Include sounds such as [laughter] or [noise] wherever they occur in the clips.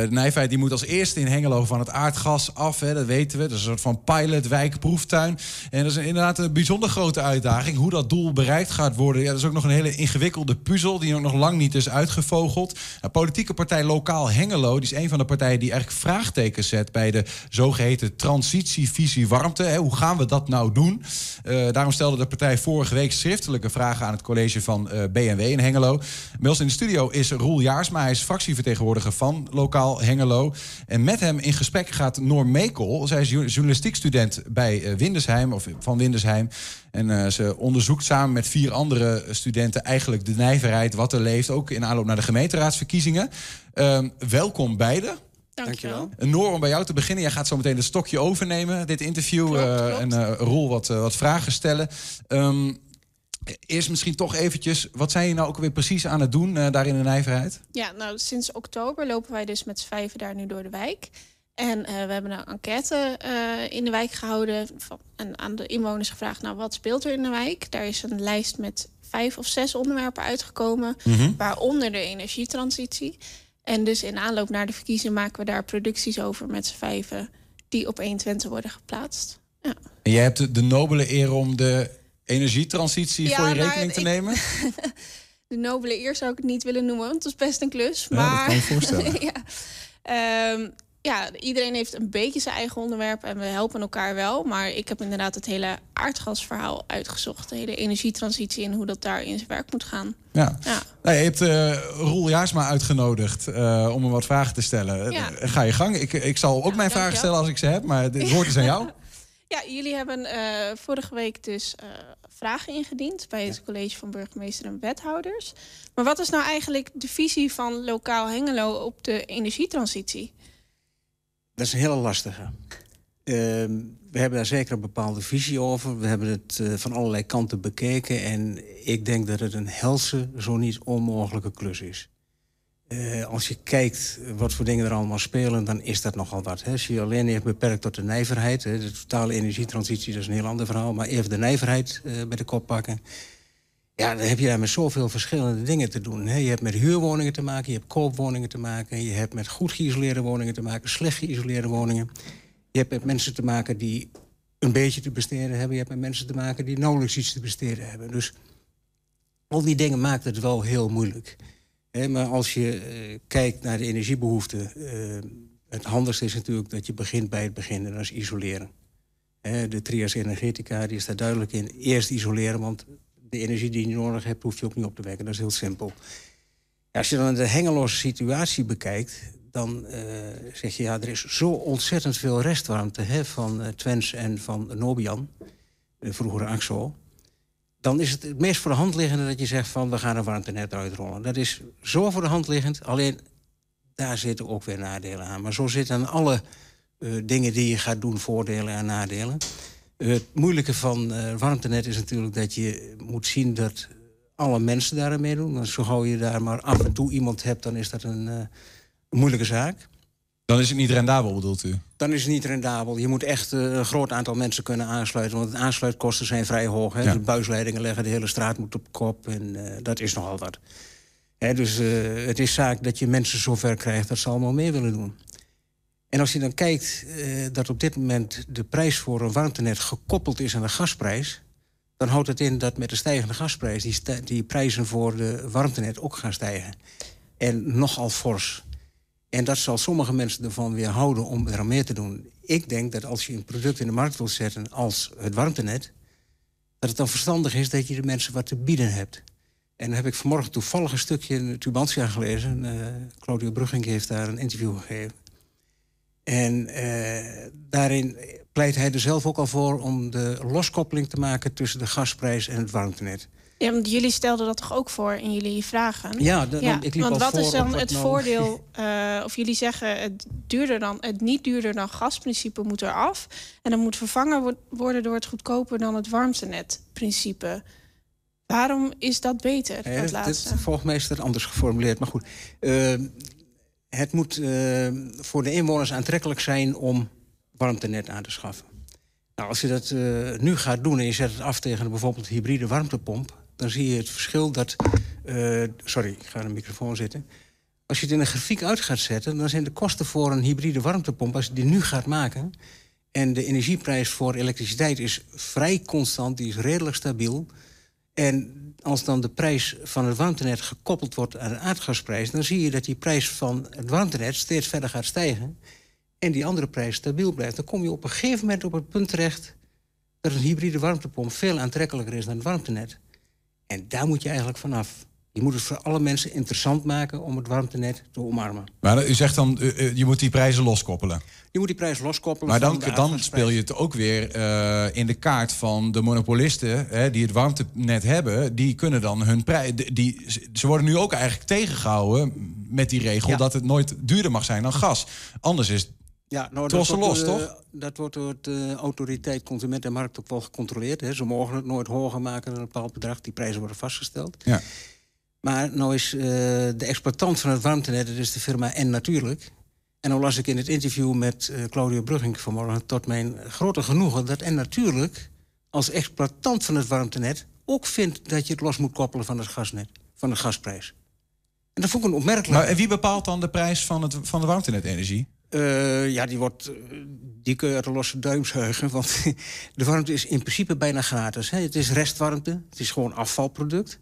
de Nijverheid die moet als eerste in Hengelo van het aardgas af. Hè, dat weten we. Dat is een soort van pilot, proeftuin. En dat is inderdaad een bijzonder grote uitdaging. Hoe dat doel bereikt gaat worden. Ja, dat is ook nog een hele ingewikkelde puzzel. Die nog lang niet is uitgevogeld. Nou, politieke partij Lokaal Hengelo. Die is een van de partijen die eigenlijk vraagtekens zet. bij de zogeheten transitievisie warmte. Hè, hoe gaan we dat nou doen? Uh, daarom stelde de partij vorige week schriftelijke vragen aan het college van uh, eh, BMW in Hengelo. Bij in de studio is Roel Jaarsma. Hij is fractievertegenwoordiger van Lokaal Hengelo. En met hem in gesprek gaat Noor Mekel. Zij is journalistiekstudent bij uh, Windesheim, of van Windesheim. En uh, ze onderzoekt samen met vier andere studenten eigenlijk de nijverheid, wat er leeft, ook in aanloop naar de gemeenteraadsverkiezingen. Uh, welkom beiden. Dankjewel. Noor, om bij jou te beginnen. Jij gaat zo meteen het stokje overnemen, dit interview. Klopt, klopt. en uh, Roel wat, wat vragen stellen. Um, Eerst misschien toch eventjes, wat zijn je nou ook weer precies aan het doen uh, daar in de nijverheid? Ja, nou sinds oktober lopen wij dus met z'n vijven daar nu door de wijk. En uh, we hebben een enquête uh, in de wijk gehouden van, en aan de inwoners gevraagd... nou, wat speelt er in de wijk? Daar is een lijst met vijf of zes onderwerpen uitgekomen... Mm -hmm. waaronder de energietransitie. En dus in aanloop naar de verkiezingen maken we daar producties over met z'n vijven... die op 120 worden geplaatst. Ja. En jij hebt de, de nobele eer om de energietransitie voor je rekening te nemen? [laughs] de nobele eer zou ik het niet willen noemen, want het is best een klus. Ja, maar dat kan je voorstellen. [laughs] ja. Um, ja, iedereen heeft een beetje zijn eigen onderwerp en we helpen elkaar wel. Maar ik heb inderdaad het hele aardgasverhaal uitgezocht. De hele energietransitie en hoe dat daar in zijn werk moet gaan. Ja. ja. Nou, je hebt uh, Roel Jaarsma uitgenodigd uh, om hem wat vragen te stellen. Ja. Ga je gang. Ik, ik zal ook mijn vragen stellen als ik ze heb, maar het woord is aan jou. [laughs] Ja, jullie hebben uh, vorige week dus uh, vragen ingediend bij het college van burgemeester en wethouders. Maar wat is nou eigenlijk de visie van lokaal Hengelo op de energietransitie? Dat is een hele lastige. Uh, we hebben daar zeker een bepaalde visie over. We hebben het uh, van allerlei kanten bekeken. En ik denk dat het een helse, zo niet onmogelijke klus is. Uh, als je kijkt wat voor dingen er allemaal spelen, dan is dat nogal wat. Hè. Als je alleen even beperkt tot de nijverheid, hè, de totale energietransitie, dat is een heel ander verhaal. Maar even de nijverheid uh, bij de kop pakken. Ja, dan heb je daar met zoveel verschillende dingen te doen. Hè. Je hebt met huurwoningen te maken, je hebt koopwoningen te maken... je hebt met goed geïsoleerde woningen te maken, slecht geïsoleerde woningen. Je hebt met mensen te maken die een beetje te besteden hebben. Je hebt met mensen te maken die nauwelijks iets te besteden hebben. Dus al die dingen maakt het wel heel moeilijk maar als je uh, kijkt naar de energiebehoeften... Uh, het handigste is natuurlijk dat je begint bij het begin. En dat is isoleren. de trias energetica die is daar duidelijk in. Eerst isoleren, want de energie die je nodig hebt... hoef je ook niet op te wekken. Dat is heel simpel. als je dan de hengeloze situatie bekijkt... dan uh, zeg je, ja, er is zo ontzettend veel restwarmte... Hè, van Twens en van Nobian, de vroegere AXO dan is het het meest voor de hand liggende dat je zegt van we gaan een warmtenet uitrollen. Dat is zo voor de hand liggend, alleen daar zitten ook weer nadelen aan. Maar zo zitten aan alle uh, dingen die je gaat doen voordelen en nadelen. Uh, het moeilijke van uh, warmtenet is natuurlijk dat je moet zien dat alle mensen daarin meedoen. Want zo gauw je daar maar af en toe iemand hebt, dan is dat een moeilijke zaak. Dan is het niet rendabel, bedoelt u? Dan is het niet rendabel. Je moet echt uh, een groot aantal mensen kunnen aansluiten. Want de aansluitkosten zijn vrij hoog. Hè? Ja. De buisleidingen leggen, de hele straat moet op kop. En uh, dat is nogal wat. Hè, dus uh, het is zaak dat je mensen zover krijgt dat ze allemaal mee willen doen. En als je dan kijkt dat op dit moment de prijs voor een warmtenet gekoppeld is aan de gasprijs... dan houdt het in dat met de stijgende gasprijs... die, die prijzen voor de warmtenet ook gaan stijgen. En nogal fors. En dat zal sommige mensen ervan weerhouden om er aan mee te doen. Ik denk dat als je een product in de markt wilt zetten als het warmtenet... dat het dan verstandig is dat je de mensen wat te bieden hebt. En dan heb ik vanmorgen toevallig een stukje in Tubantia gelezen. Uh, Claudio Brugging heeft daar een interview gegeven. En uh, daarin pleit hij er zelf ook al voor om de loskoppeling te maken... tussen de gasprijs en het warmtenet. Ja, want jullie stelden dat toch ook voor in jullie vragen? Ja, dan, ja. ik liep Want wat is dan het nou... voordeel? Uh, [laughs] of jullie zeggen het, duurder dan, het niet duurder dan gasprincipe moet eraf. En dan moet vervangen worden door het goedkoper dan het warmtenetprincipe. Waarom is dat beter? Ja, dat volgens mij is dat anders geformuleerd. Maar goed, uh, het moet uh, voor de inwoners aantrekkelijk zijn om warmtenet aan te schaffen. Nou, als je dat uh, nu gaat doen en je zet het af tegen bijvoorbeeld hybride warmtepomp dan zie je het verschil dat... Uh, sorry, ik ga in de microfoon zitten. Als je het in een grafiek uit gaat zetten, dan zijn de kosten voor een hybride warmtepomp, als je die nu gaat maken, en de energieprijs voor elektriciteit is vrij constant, die is redelijk stabiel. En als dan de prijs van het warmtenet gekoppeld wordt aan de aardgasprijs, dan zie je dat die prijs van het warmtenet steeds verder gaat stijgen. En die andere prijs stabiel blijft. Dan kom je op een gegeven moment op het punt terecht dat een hybride warmtepomp veel aantrekkelijker is dan het warmtenet. En daar moet je eigenlijk vanaf. Je moet het voor alle mensen interessant maken om het warmtenet te omarmen. Maar u zegt dan, je moet die prijzen loskoppelen. Je moet die prijs loskoppelen. Maar dan, dan speel je het ook weer uh, in de kaart van de monopolisten hè, die het warmtenet hebben. Die kunnen dan hun prijs. Die, ze worden nu ook eigenlijk tegengehouden met die regel ja. dat het nooit duurder mag zijn dan gas. Anders is ja, nou, dat wordt, los, uh, toch? Dat wordt door de autoriteit Consument en Markt ook wel gecontroleerd. Hè. Ze mogen het nooit hoger maken dan een bepaald bedrag. Die prijzen worden vastgesteld. Ja. Maar nou is uh, de exploitant van het warmtenet, dat is de firma N Natuurlijk. En dan las ik in het interview met Claudio Brugging vanmorgen... tot mijn grote genoegen dat N Natuurlijk als exploitant van het warmtenet... ook vindt dat je het los moet koppelen van het gasnet, van de gasprijs. En dat vond ik een opmerkelijk... Maar en wie bepaalt dan de prijs van, het, van de warmtenetenergie? Uh, ja, die, wordt, uit de losse duim zuigen. Want [laughs] de warmte is in principe bijna gratis. Hè. Het is restwarmte, het is gewoon afvalproduct.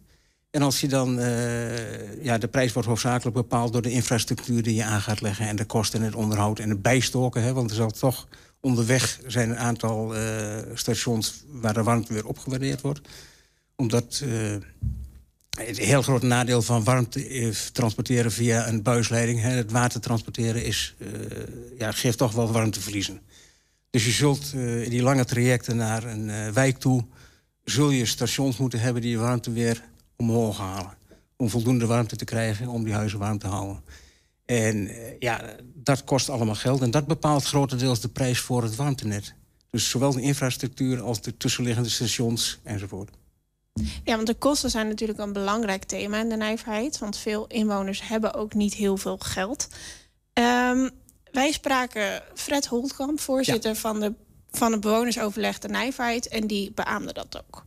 En als je dan, uh, ja, de prijs wordt hoofdzakelijk bepaald door de infrastructuur die je aan gaat leggen. En de kosten en het onderhoud en het bijstoken. Hè, want er zal toch onderweg zijn een aantal stations waar de warmte weer opgewaardeerd wordt. Omdat het heel groot nadeel van warmte transporteren via een buisleiding, hè, het water transporteren, is, ja, geeft toch wel warmteverliezen. Dus je zult in die lange trajecten naar een wijk toe, zul je stations moeten hebben die warmte weer omhoog halen. Om voldoende warmte te krijgen, om die huizen warm te houden. En eh, ja, dat kost allemaal geld. En dat bepaalt grotendeels de prijs voor het warmtenet. Dus zowel de infrastructuur als de tussenliggende stations enzovoort. Ja, want de kosten zijn natuurlijk een belangrijk thema in de nijverheid. Want veel inwoners hebben ook niet heel veel geld. Um, wij spraken Fred Holtkamp, voorzitter van, de, van het bewonersoverleg de nijverheid. En die beaamde dat ook.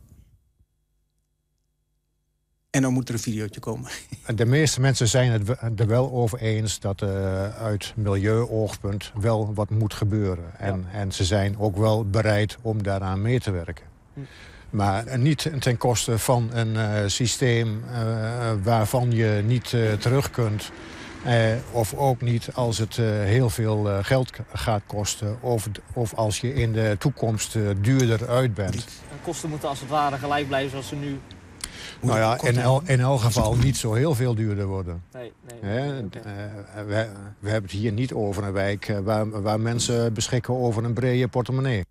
En dan moet er een videootje komen. [laughs] De meeste mensen zijn het er wel over eens dat uh, uit milieuoogpunt wel wat moet gebeuren. En, ja. en ze zijn ook wel bereid om daaraan mee te werken. Hm. Maar niet ten koste van een uh, systeem uh, waarvan je niet terug kunt. of ook niet als het heel veel geld gaat kosten. Of, of als je in de toekomst duurder uit bent. De kosten moeten als het ware gelijk blijven zoals ze nu nou ja, in, el, in elk geval niet zo heel veel duurder worden. Nee, nee. okay. we, we, hebben het hier niet over een wijk eh, waar, waar mensen beschikken over een brede portemonnee.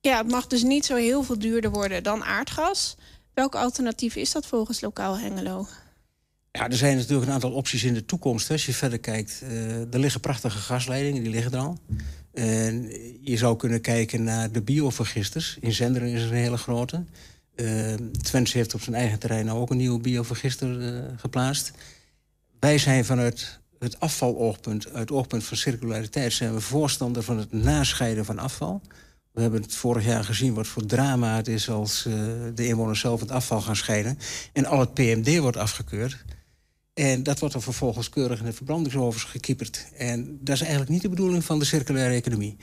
Ja, het mag dus niet zo heel veel duurder worden dan aardgas. Welk alternatief is dat volgens Lokaal Hengelo? Ja, er zijn natuurlijk een aantal opties in de toekomst. Als je verder kijkt, uh, er liggen prachtige gasleidingen, die liggen er al. En je zou kunnen kijken naar de biovergisters. In Zenderen is er een hele grote. Uh, Twents heeft op zijn eigen terrein nou ook een nieuwe biovergister uh, geplaatst. Wij zijn vanuit het afvaloogpunt, uit het oogpunt van circulariteit... zijn we voorstander van het nascheiden van afval. We hebben het vorig jaar gezien wat voor drama het is... als uh, de inwoners zelf het afval gaan scheiden. En al het PMD wordt afgekeurd. En dat wordt dan vervolgens keurig in de verbrandingsovens gekieperd. En dat is eigenlijk niet de bedoeling van de circulaire economie.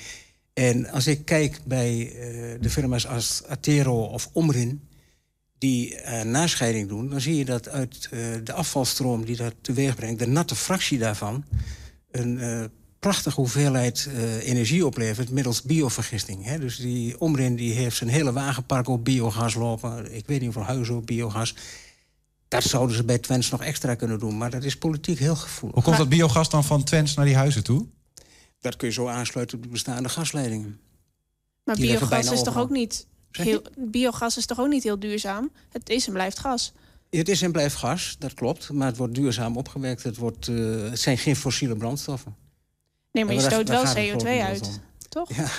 En als ik kijk bij uh, de firma's als Atero of Omrin die uh, nascheiding doen, dan zie je dat uit de afvalstroom die dat teweeg brengt, de natte fractie daarvan, een prachtige hoeveelheid energie oplevert middels biovergisting. Hè? Dus die Omrin die heeft zijn hele wagenpark op biogas lopen. Ik weet niet hoeveel huizen op biogas. Dat zouden ze bij Twents nog extra kunnen doen, maar dat is politiek heel gevoelig. Hoe komt dat biogas dan van Twents naar die huizen toe? Dat kun je zo aansluiten op de bestaande gasleidingen. Maar die biogas is toch ook niet Heel, biogas is toch ook niet heel duurzaam? Het is en blijft gas. Het is en blijft gas, dat klopt. Maar het wordt duurzaam opgewekt. Het, wordt, uh, het zijn geen fossiele brandstoffen. Nee, maar je stoot wel CO2 uit, toch? Ja,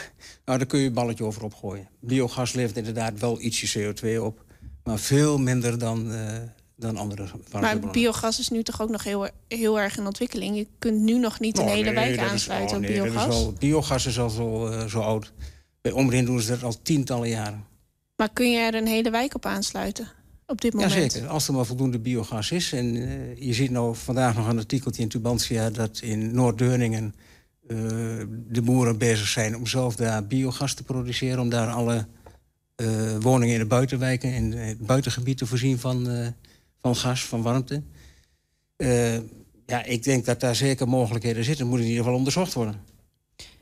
nou, daar kun je een balletje over opgooien. Biogas levert inderdaad wel ietsje CO2 op. Maar veel minder dan, uh, dan andere Maar biogas is nu toch ook nog heel, heel erg in ontwikkeling? Je kunt nu nog niet nou, een hele wijk aansluiten op nee, biogas? Is al, biogas is al zo, uh, zo oud. Bij Omrin doen ze dat al tientallen jaren. Maar kun je er een hele wijk op aansluiten? op dit moment? Jazeker, als er maar voldoende biogas is. En uh, je ziet nou vandaag nog een artikeltje in Tubantia... dat in Noord-Deurningen de boeren bezig zijn om zelf daar biogas te produceren... om daar alle uh, woningen in de buitenwijken... in het buitengebied te voorzien van, van gas, van warmte. ja, ik denk dat daar zeker mogelijkheden zitten. Moet in ieder geval onderzocht worden.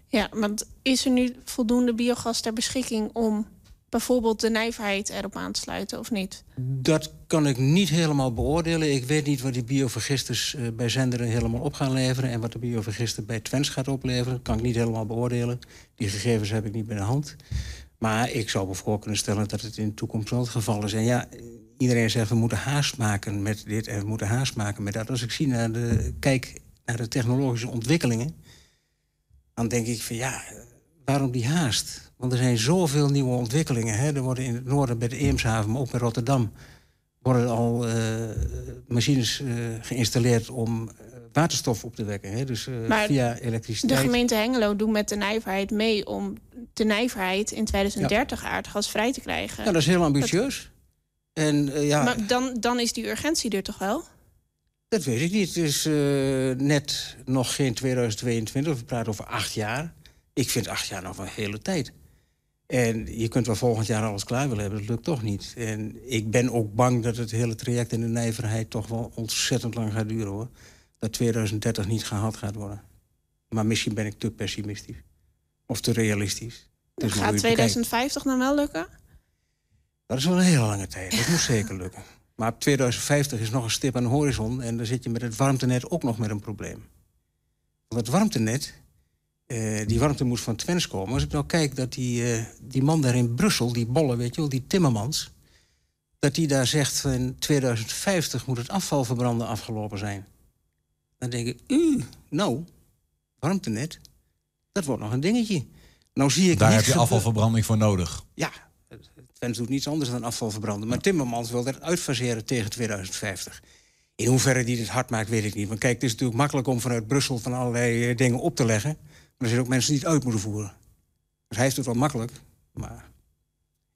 Ja, want is er nu voldoende biogas ter beschikking om bijvoorbeeld de nijverheid erop aan te sluiten of niet? Dat kan ik niet helemaal beoordelen. Ik weet niet wat die biovergisters uh, bij Zenderen helemaal op gaan leveren... en wat de biovergister bij Twens gaat opleveren. Dat kan ik niet helemaal beoordelen. Die gegevens heb ik niet bij de hand. Maar ik zou bijvoorbeeld kunnen stellen dat het in de toekomst wel het geval is. En ja, iedereen zegt we moeten haast maken met dit en we moeten haast maken met dat. Als ik zie naar de, kijk naar de technologische ontwikkelingen... dan denk ik van ja, waarom die haast? Want er zijn zoveel nieuwe ontwikkelingen. Hè. Er worden in het noorden bij de Eemshaven, maar ook bij Rotterdam... worden al uh, machines uh, geïnstalleerd om waterstof op te wekken. Hè. Dus uh, via elektriciteit. De gemeente Hengelo doet met de nijverheid mee... om de nijverheid in 2030 ja. aardgas vrij te krijgen. Ja, dat is heel ambitieus. Dat... En, ja, maar dan, dan is die urgentie er toch wel? Dat weet ik niet. Het is net nog geen 2022. We praten over acht jaar. Ik vind acht jaar nog een hele tijd. En je kunt wel volgend jaar alles klaar willen hebben. Dat lukt toch niet. En ik ben ook bang dat het hele traject in de nijverheid... toch wel ontzettend lang gaat duren, hoor. Dat 2030 niet gehaald gaat worden. Maar misschien ben ik te pessimistisch. Of te realistisch. Dus gaat 2050 dan wel lukken? Dat is wel een hele lange tijd. Dat moet [laughs] zeker lukken. Maar 2050 is nog een stip aan de horizon... en dan zit je met het warmtenet ook nog met een probleem. Want het warmtenet uh, die warmte moest van Twens komen. Als ik nou kijk dat die, uh, die man daar in Brussel, die bolle, weet je wel, die Timmermans... dat die daar zegt van 2050 moet het afvalverbranden afgelopen zijn. Dan denk ik, u, nou, warmtenet, dat wordt nog een dingetje. Nou zie ik daar heb je afvalverbranding voor nodig. Ja, Twens doet niets anders dan afvalverbranden. Maar Timmermans wil dat uitfaseren tegen 2050. In hoeverre die dit hard maakt, weet ik niet. Want kijk, het is natuurlijk makkelijk om vanuit Brussel van allerlei eh, dingen op te leggen. Maar er zijn ook mensen die het uit moeten voeren. Dus hij heeft het wel makkelijk, maar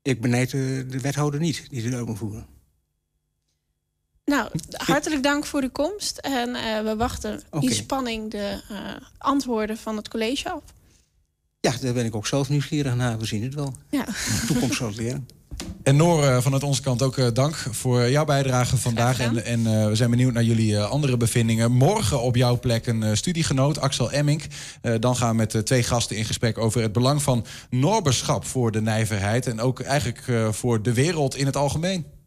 ik benijd de, de wethouder niet die het uit moet voeren. Nou, hartelijk dank voor de komst. En uh, we wachten okay. in spanning de uh, antwoorden van het college af. Ja, daar ben ik ook zelf nieuwsgierig naar. We zien het wel. Ja. De toekomst zal het leren. [laughs] En Noor, uh, vanuit onze kant ook uh, dank voor jouw bijdrage vandaag. En, en uh, we zijn benieuwd naar jullie andere bevindingen. Morgen op jouw plek een studiegenoot, Axel Emmink. dan gaan we met twee gasten in gesprek over het belang van Noorberschap voor de nijverheid. En ook eigenlijk voor de wereld in het algemeen.